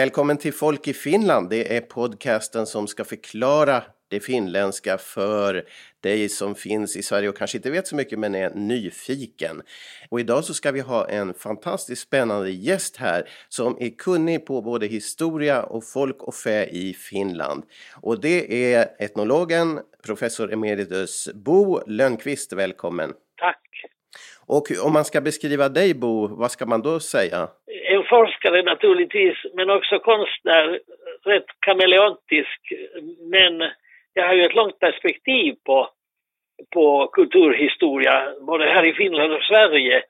Välkommen till Folk i Finland. Det är podcasten som ska förklara det finländska för dig som finns i Sverige och kanske inte vet så mycket men är nyfiken. Och idag så ska vi ha en fantastiskt spännande gäst här som är kunnig på både historia och folk och fä i Finland. Och det är etnologen, professor emeritus Bo Lönnqvist. Välkommen! Tack! Och om man ska beskriva dig Bo, vad ska man då säga? Forskare naturligtvis, men också konstnär, rätt kameleontisk, men jag har ju ett långt perspektiv på, på kulturhistoria, både här i Finland och Sverige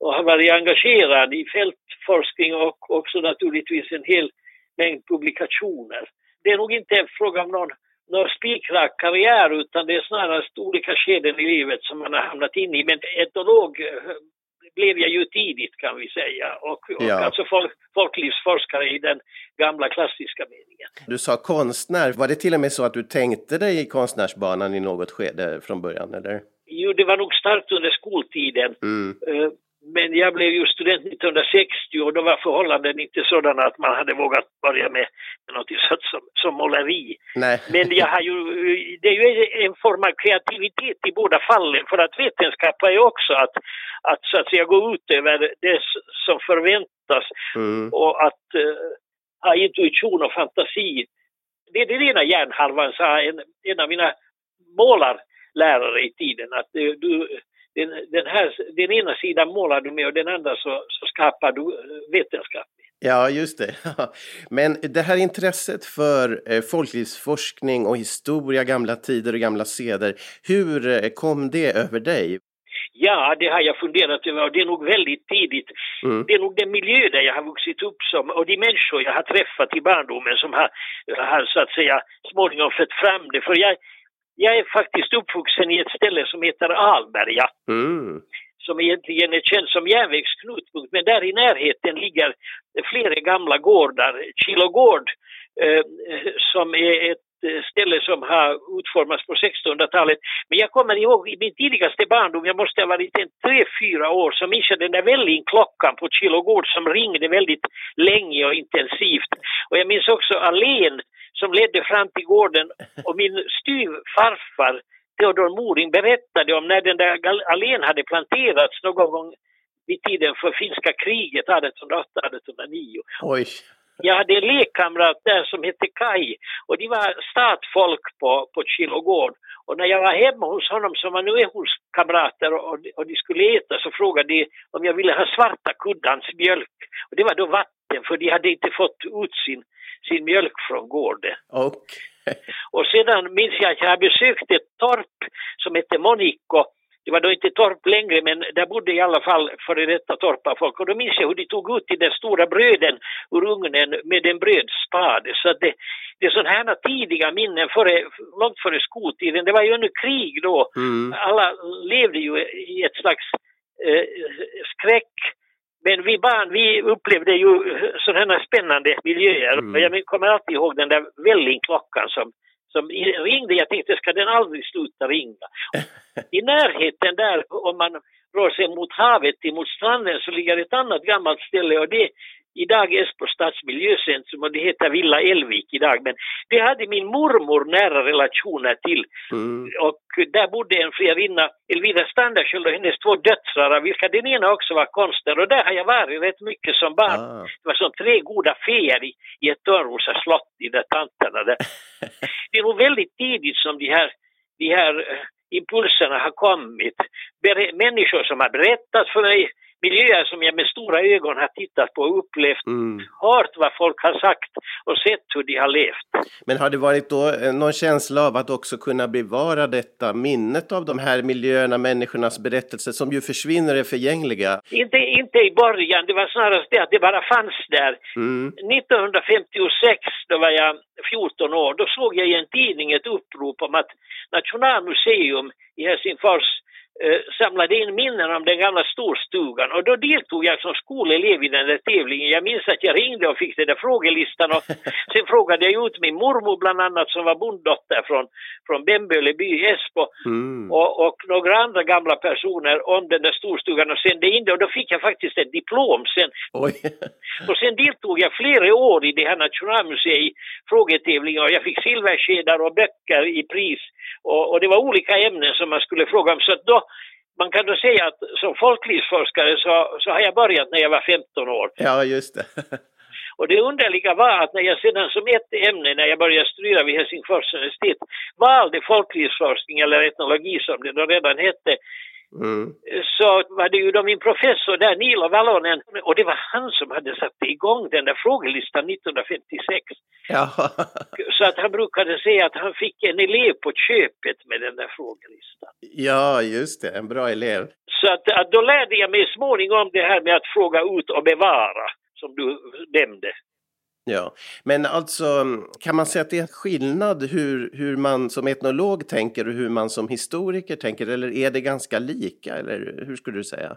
och har varit engagerad i fältforskning och också naturligtvis en hel mängd publikationer. Det är nog inte en fråga om någon, någon spikrak karriär utan det är snarast olika skeden i livet som man har hamnat in i. Men etolog eh, blev jag ju tidigt kan vi säga och, och ja. alltså folk, folklivsforskare i den gamla klassiska meningen. Du sa konstnär, var det till och med så att du tänkte dig i konstnärsbanan i något skede från början eller? Jo, det var nog starkt under skoltiden. Mm. Men jag blev ju student 1960 och då var förhållanden inte sådana att man hade vågat börja med något sånt som, som måleri. Nej. Men jag har ju, det är ju en form av kreativitet i båda fallen för att vetenskap är också att, att så att säga gå ut över det som förväntas mm. och att uh, ha intuition och fantasi. Det är den ena hjärnhalvan, sa en, en av mina målarlärare i tiden, att du, den, den, här, den ena sidan målar du med och den andra så, så skapar du eh, vetenskap Ja, just det. Men det här intresset för eh, folklivsforskning och historia, gamla tider och gamla seder, hur eh, kom det över dig? Ja, det har jag funderat över och det är nog väldigt tidigt. Mm. Det är nog den miljö där jag har vuxit upp som och de människor jag har träffat i barndomen som har, har så att säga småningom fött fram det. För jag, jag är faktiskt uppvuxen i ett ställe som heter Alberga. Mm. Som egentligen är känd som järnvägsknutpunkt, men där i närheten ligger flera gamla gårdar. Kilogård eh, som är ett ställe som har utformats på 1600-talet. Men jag kommer ihåg i min tidigaste barndom, jag måste ha varit en tre, fyra år, så minns jag den där vällingklockan på Kilogård som ringde väldigt länge och intensivt. Och jag minns också allén som ledde fram till gården och min styvfarfar Theodor Moring berättade om när den där allén hade planterats någon gång vid tiden för finska kriget 1808-1809. Oj. Jag hade en lekkamrat där som hette Kai och de var statfolk på, på Kilogård. Och när jag var hemma hos honom som var nu är hos kamrater och, och de skulle äta så frågade de om jag ville ha svarta kuddans mjölk. Och det var då vatten för de hade inte fått ut sin sin mjölk från gården. Okay. Och sedan minns jag att jag besökt ett torp som hette Monikko. Det var då inte torp längre men där bodde i alla fall före detta torparfolk och då minns jag hur de tog ut den stora bröden ur ugnen med en brödspade. Så det, det är sådana här tidiga minnen före, långt före skoltiden. Det var ju ännu krig då. Mm. Alla levde ju i ett slags eh, skräck men vi barn, vi upplevde ju sådana spännande miljöer. Mm. Jag kommer alltid ihåg den där vällingklockan som, som ringde. Jag tänkte, ska den aldrig sluta ringa? I närheten där, om man rör sig mot havet, mot stranden, så ligger ett annat gammalt ställe och det idag Esbo stadsmiljöcentrum och det heter Villa Elvik idag. Men det hade min mormor nära relationer till. Mm. Och där bodde en friarinna, Elvira Standardsköld och hennes två döttrar, vilka den ena också var konstnär. Och där har jag varit rätt mycket som barn. Ah. Det var som tre goda feer i, i ett Törnrosa slott, de där tanterna där. det är nog väldigt tidigt som de här, de här eh, impulserna har kommit. Människor som har berättat för mig miljöer som jag med stora ögon har tittat på och upplevt, mm. hört vad folk har sagt och sett hur de har levt. Men har det varit då eh, någon känsla av att också kunna bevara detta minnet av de här miljöerna, människornas berättelser som ju försvinner är förgängliga? Inte, inte i början, det var snarast det att det bara fanns där. Mm. 1956, då var jag 14 år, då såg jag i en tidning ett upprop om att Nationalmuseum i Helsingfors eh, samlade in minnen om den gamla storstugan och då deltog jag som skolelev i den där tävlingen. Jag minns att jag ringde och fick den där frågelistan och sen frågade jag ut min mormor bland annat som var bonddotter från, från Bemböle by i Esbo Mm. och, och några andra gamla personer om den där storstugan och sände in det och då fick jag faktiskt ett diplom sen. Oj. Och sen deltog jag flera år i det här Nationalmuseet frågetävlingar och jag fick silverskedar och böcker i pris och, och det var olika ämnen som man skulle fråga om så att då man kan då säga att som folklivsforskare så, så har jag börjat när jag var 15 år. Ja, just det. Och det underliga var att när jag sedan som ett ämne när jag började studera vid Helsingfors universitet valde folklivsforskning eller etnologi som det då redan hette Mm. så var det ju då min professor där, Nilo Valonen, och det var han som hade satt igång den där frågelistan 1956. Ja. Så att han brukade säga att han fick en elev på köpet med den där frågelistan. ja, just det. En bra elev. Så att, att då lärde jag mig småningom det här med att fråga ut och bevara, som du nämnde. Ja, men alltså kan man säga att det är skillnad hur, hur man som etnolog tänker och hur man som historiker tänker eller är det ganska lika eller hur skulle du säga?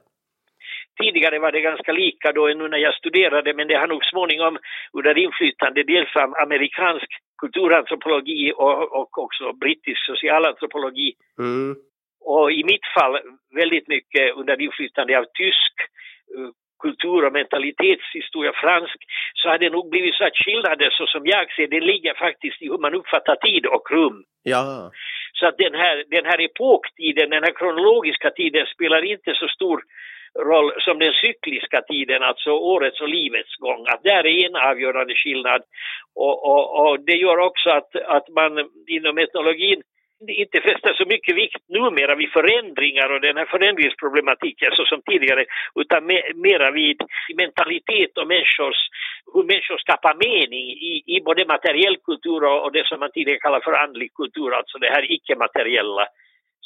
Tidigare var det ganska lika då ännu när jag studerade men det har nog småningom under inflytande dels av amerikansk kulturantropologi och, och också brittisk socialantropologi Mm. och i mitt fall väldigt mycket under inflytande av tysk eh, kultur och mentalitetshistoria, fransk, så har det nog blivit så att skillnader så som jag ser det ligger faktiskt i hur man uppfattar tid och rum. Ja, Så att den här, den här epoktiden, den här kronologiska tiden spelar inte så stor roll som den cykliska tiden, alltså årets och livets gång. Att där är en avgörande skillnad. Och, och, och det gör också att, att man inom etnologin inte fäster så mycket vikt numera vid förändringar och den här förändringsproblematiken så som tidigare, utan me, mera vid mentalitet och människors, hur människor skapar mening i, i både materiell kultur och, och det som man tidigare kallar för andlig kultur, alltså det här icke-materiella.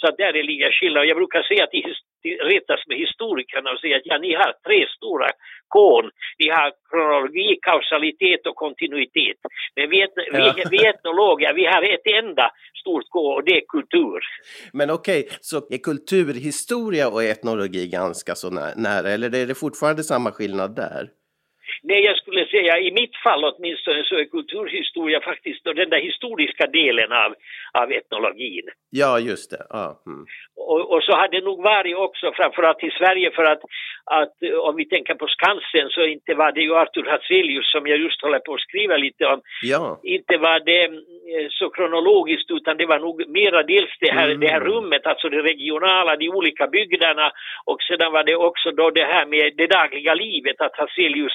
Så att där det ligger skillnad. Jag brukar säga att de retas med historikerna och säga att ja, ni har tre stora kon. Ni har kronologi, kausalitet och kontinuitet. Men vi, Ja. vi, vi etnologer, vi har ett enda stort K och det är kultur. men okej, så är kulturhistoria och etnologi ganska så nä- nära eller är det fortfarande samma skillnad där? Nej, jag skulle säga i mitt fall åtminstone så är kulturhistoria faktiskt den där historiska delen av, av etnologin. Ja, just det. Ja, mm. Och, och så har det nog varit också framförallt i Sverige för att, att om vi tänker på Skansen så inte var det ju Artur Hazelius som jag just håller på att skriva lite om. ja. Inte var det så kronologiskt utan det var nog mera dels det här, Mm. det här rummet, alltså det regionala, de olika bygderna och sedan var det också då det här med det dagliga livet att Hazelius,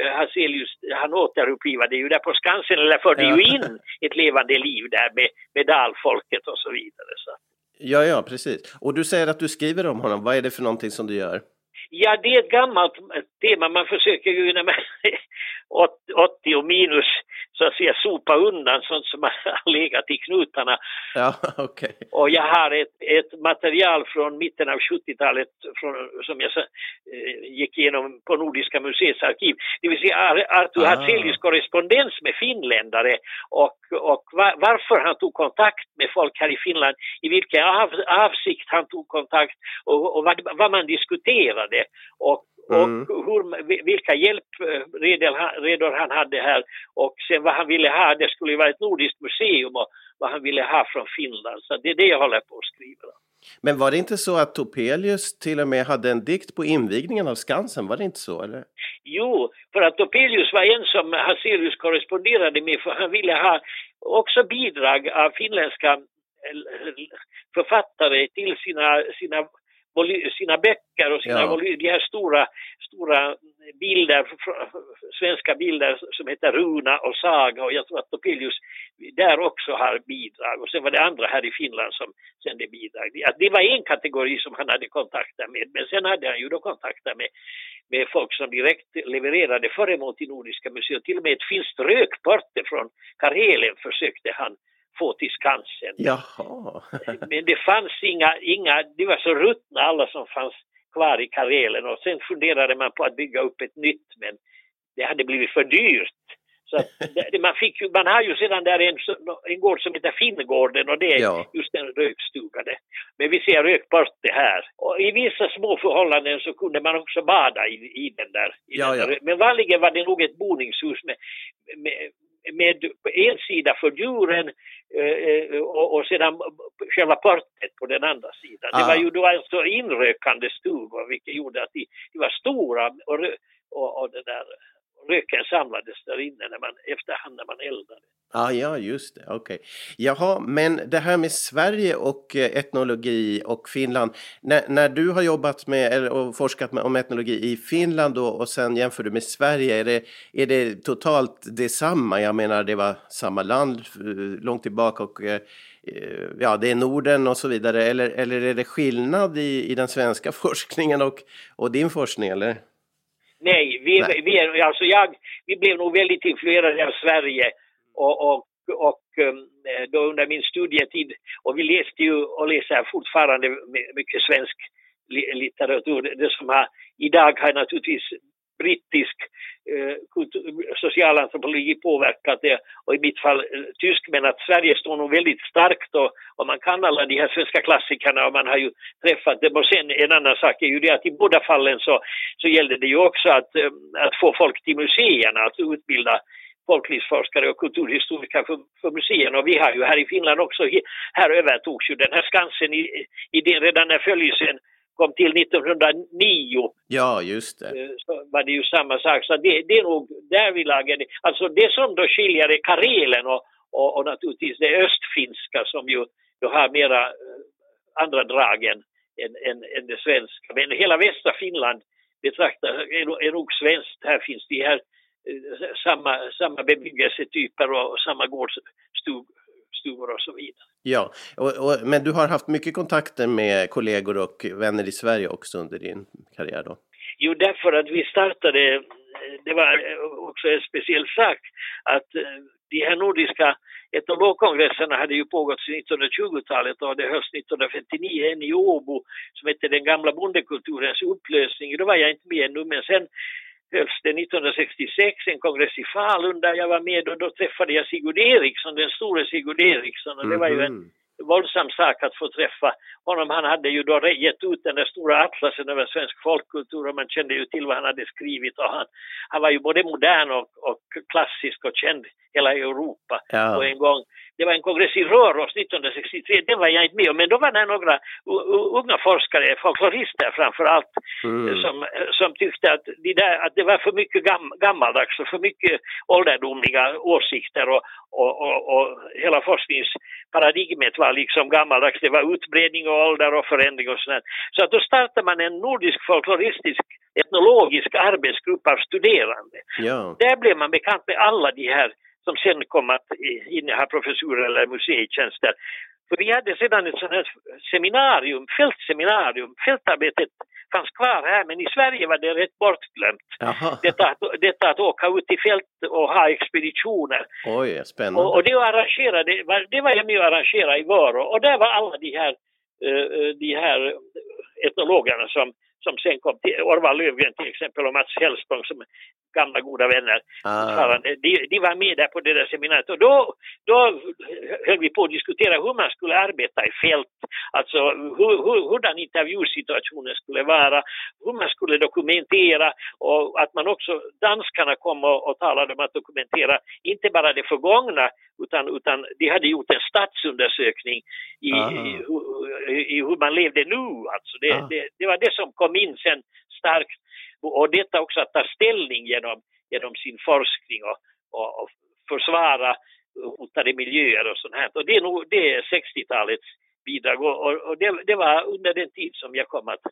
eh, Hazelius han återupplivade ju där på Skansen eller förde Ja. ju in ett levande liv där med, med dalfolket och så vidare. Så. ja, ja, precis. Och du säger att du skriver om honom. Vad är det för någonting som du gör? Ja, det är ett gammalt tema. Man försöker ju när man är 80 och minus så att säga sopa undan sånt som har legat i knutarna. Ja, okej. Och jag har ett, ett material från mitten av 70-talet från, som jag eh, gick igenom på Nordiska museets arkiv. Det vill säga Ar- Artur Ah. Hazelius korrespondens med finländare och, och va, varför han tog kontakt med folk här i Finland, i vilken av, avsikt han tog kontakt och, och vad, vad man diskuterade och, och Mm. hur, vilka hjälpredor han hade här och sen vad han ville ha, det skulle ju vara ett nordiskt museum och vad han ville ha från Finland. Så det är det jag håller på att skriva. Men var det inte så att Topelius till och med hade en dikt på invigningen av Skansen? Var det inte så? Eller? Jo, för att Topelius var en som Hazelius korresponderade med för han ville ha också bidrag av finländska eh, författare till sina, sina, sina böcker och sina Ja. de här stora, stora bilder, svenska bilder som heter Runa och Saga och jag tror att Topelius där också har bidrag och sen var det andra här i Finland som sände bidrag. Att Det var en kategori som han hade kontakter med men sen hade han ju då kontakter med med folk som direkt levererade föremål till Nordiska museet. Till och med ett finskt rökporte från Karelen försökte han få till Skansen. Jaha. Men det fanns inga, inga, det var så ruttna alla som fanns kvar i Karelen och sen funderade man på att bygga upp ett nytt men det hade blivit för dyrt Så det, man, fick ju, man har ju sedan där en, en gård som heter Finngården och det är ja. just en rökstuga. Det. Men vi ser rök bort det här. Och i vissa små förhållanden så kunde man också bada i, i den där. I ja, den där. Men vanligen var det nog ett boningshus med, med, med en sida för djuren eh, och, och sedan själva portet på den andra sidan. Ah. Det var ju då alltså inrökande stugor vilket gjorde att de, de var stora och, och, och det där röken samlades där inne när man, efterhand när man eldade. Ah, ja, just det. Okej. Okay. Jaha, men det här med Sverige och eh, etnologi och Finland. När, när du har jobbat med eller, och forskat med, om etnologi i Finland då, och sen jämför du med Sverige, är det, är det totalt detsamma? Jag menar, det var samma land eh, långt tillbaka och eh, ja, det är Norden och så vidare. Eller, eller är det skillnad i, i den svenska forskningen och, och din forskning, eller? Nej, vi, Nej. vi, alltså jag, vi blev nog väldigt influerade av Sverige och, och, och um, då under min studietid och vi läste ju och läser fortfarande mycket svensk litteratur. Det som har, idag har naturligtvis brittisk eh, socialantropologi påverkat det. Och i mitt fall eh, tysk men att Sverige står nog väldigt starkt och, och man kan alla de här svenska klassikerna och man har ju träffat dem. Och sen en annan sak är ju det att i båda fallen så, så gällde det ju också att, eh, att få folk till museerna, att utbilda folklivsforskare och kulturhistoriker för, för museerna. Och vi har ju här i Finland också, här övertogs ju den här Skansen i, i det, redan när följelsen kom till 1909. Ja, just det. Eh, så var det ju samma sak. Så det, det är nog därvidlag, alltså det som då skiljer är Karelen och, och, och naturligtvis det östfinska som ju då har mera uh, andra drag än, än, än, det svenska. Men hela västra Finland betraktar, är, är nog svenskt. Här finns de här uh, samma, samma bebyggelsetyper och, samma gårdsstugor stugor och så vidare. Ja, och, och, men du har haft mycket kontakter med kollegor och vänner i Sverige också under din karriär då? Jo, därför att vi startade, det var också en speciell sak, att eh, de här nordiska etnologkongresserna hade ju pågått sedan 1920-talet och det hölls 1959 en i Åbo som hette Den gamla bondekulturens upplösning. Då var jag inte med ännu men sen hölls det 1966 en kongress i Falun där jag var med och då träffade jag Sigurd Eriksson, den store Sigurd Eriksson och det var ju en mhm. våldsam sak att få träffa honom. Han hade ju då gett ut den där stora atlasen över svensk folkkultur och man kände ju till vad han hade skrivit och han, han var ju både modern och, och klassisk och känd hela Europa ja. på en gång det var en kongress i Röros 1963, den var jag inte med om, men då var det några unga forskare, folklorister framför allt, mm. som, som tyckte att, de där, att det var för mycket gam, gammaldags och för mycket ålderdomliga åsikter och, och, och, och hela forskningsparadigmet var liksom gammaldags, det var utbredning och ålder och förändring och sådär. Så att då startade man en nordisk folkloristisk etnologisk arbetsgrupp av studerande. Ja. Där blev man bekant med alla de här som sen kom att inneha professurer eller museitjänster. För vi hade sedan ett sånt här seminarium, fältseminarium, fältarbetet fanns kvar här men i Sverige var det rätt bortglömt. Detta, detta att åka ut i fält och ha expeditioner. Oj, spännande. Och, och det, arrangerade, det var jag med och arrangera i Vörå och där var alla de här, uh, de här etnologerna som som sen kom till Orvar Lövgren till exempel och Mats Hellspång som gamla goda vänner. Ah. De, de, var med där på det där seminariet och då, då höll vi på att diskutera hur man skulle arbeta i fält, alltså hur, hur, hurdan intervjusituationen skulle vara, hur man skulle dokumentera och att man också, danskarna kom och, och talade om att dokumentera inte bara det förgångna utan, utan de hade gjort en statsundersökning i, i, i, i hur man levde nu. Alltså det, ah. det, det var det som kom in sen starkt och detta också att ta ställning genom, genom sin forskning och, och, och försvara hotade miljöer och sånt här. Och det är nog det är 60-talets bidrag och, och det, det, var under den tid som jag kom att,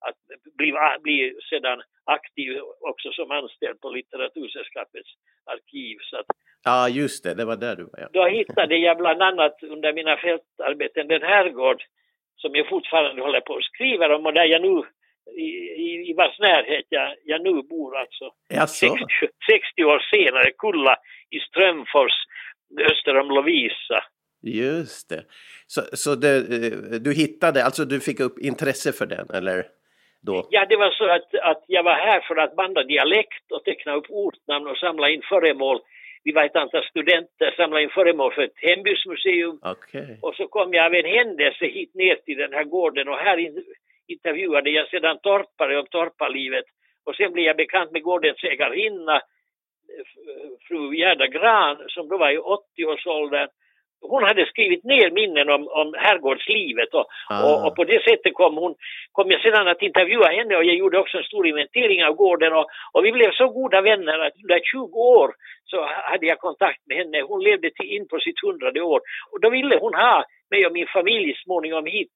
att bli, bli sedan aktiv också som anställd på Litteratursällskapets arkiv. Så att, ja, just det, det var där du var. Ja. Då hittade jag bland annat under mina fältarbeten den herrgård som jag fortfarande håller på att skriva om och där jag nu i, i, i vars närhet jag, jag nu bor alltså. 60, 60 år senare, Kulla i Strömfors öster om Lovisa. Just det. Så, så det, eh, du hittade, alltså du fick upp intresse för den eller? Då? Ja, det var så att, att jag var här för att banda dialekt och teckna upp ortnamn och samla in föremål vi var ett antal studenter, samlade in föremål för ett hembygdsmuseum. Okay. Och så kom jag av en händelse hit ner till den här gården och här intervjuade jag sedan torpare om torparlivet. Och sen blev jag bekant med gårdens ägarinna, fru Gerda Gran, som då var i 80-årsåldern hon hade skrivit ner minnen om, om herrgårdslivet och, ah. och, och, på det sättet kom, hon, kom jag sedan att intervjua henne och jag gjorde också en stor inventering av gården och, och vi blev så goda vänner att under 20 år så hade jag kontakt med henne. Hon levde till in på sitt hundrade år och då ville hon ha mig och min familj småningom hit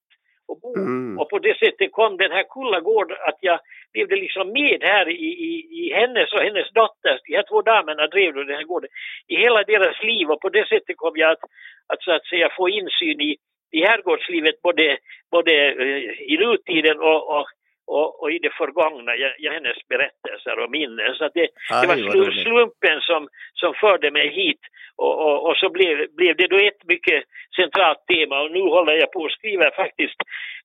och bo. Mm. Och på det sättet kom den här Kullagård att jag levde liksom med här i, i, i hennes och hennes dotters, de här två damerna drev då den här gården, i hela deras liv och på det sättet kom jag att, att så att säga få insyn i, i herrgårdslivet både, både uh, i nutiden och, och och, och, i det förgångna, hennes berättelser och minnen. Så det, det var slumpen som, som förde mig hit. Och, och, och, så blev, blev det då ett mycket centralt tema. Och nu håller jag på att skriva faktiskt,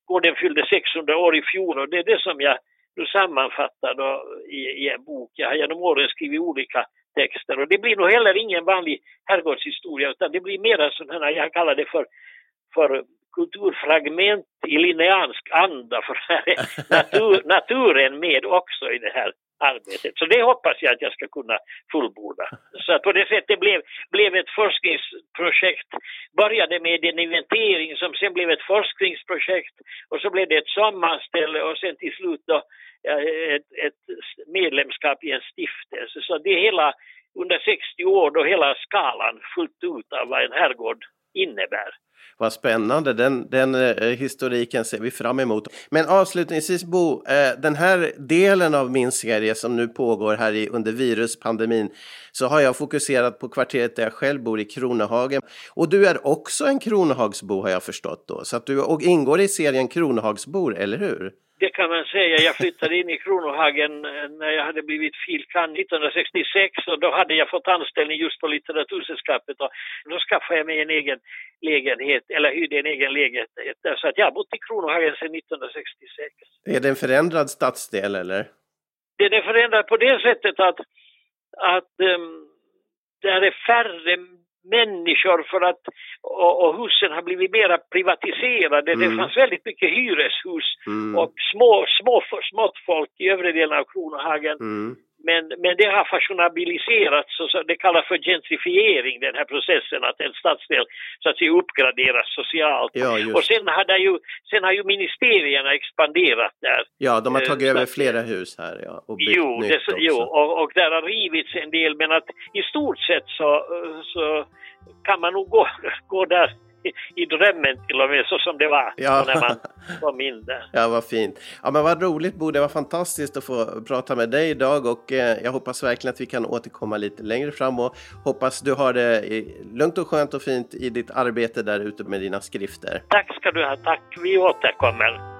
gården fyllde 600 år i fjol. Och det är det som jag nu sammanfattar då i, i en bok. Jag har genom åren skrivit olika texter. Och det blir nog heller ingen vanlig herrgårdshistoria utan det blir mera sådana, jag kallar det för, för kulturfragment i linneansk anda för här är natur, naturen med också i det här arbetet. Så det hoppas jag att jag ska kunna fullborda. Så att på det sättet blev, blev ett forskningsprojekt, började med en inventering som sen blev ett forskningsprojekt och så blev det ett sammanställe och sen till slut då ett, ett medlemskap i en stiftelse. Så det är hela under 60 år då hela skalan fullt ut av vad en herrgård innebär. Vad spännande, den, den eh, historiken ser vi fram emot. Men avslutningsvis Bo, eh, den här delen av min serie som nu pågår här i, under viruspandemin så har jag fokuserat på kvarteret där jag själv bor i Kronohagen. Och du är också en Kronohagsbo har jag förstått då, så att du och ingår i serien Kronohagsbor, eller hur? Det kan man säga. Jag flyttade in i Kronohagen eh, när jag hade blivit filkan 1966 och då hade jag fått anställning just på Litteratursällskapet och då skaffade jag mig en egen lägenhet, eller hyrde en egen lägenhet. Så att jag har bott i Kronohagen sedan 1966. Är det en förändrad stadsdel eller? Den är förändrad på det sättet att, att um, där är färre människor för att och, och husen har blivit mera privatiserade. Mm. Det fanns väldigt mycket hyreshus mm. och små, små, smått folk i övre delen av Kronohagen. Mm. Men, men det har fashionabiliserats så det kallas för gentrifiering den här processen att en stadsdel så att säga uppgraderas socialt. Ja, och sen har, ju, sen har ju ministerierna expanderat där. Ja, de har tagit över flera hus här ja, och byggt jo, nytt det, också. Jo, och, och där har rivits en del men att i stort sett så, så kan man nog gå, gå där i drömmen till och med så som det var ja. när man kom in där. Ja, vad fint. Ja, men vad roligt Bo, det var fantastiskt att få prata med dig idag och eh, jag hoppas verkligen att vi kan återkomma lite längre fram och hoppas du har det lugnt och skönt och fint i ditt arbete där ute med dina skrifter. Tack ska du ha, tack. Vi återkommer.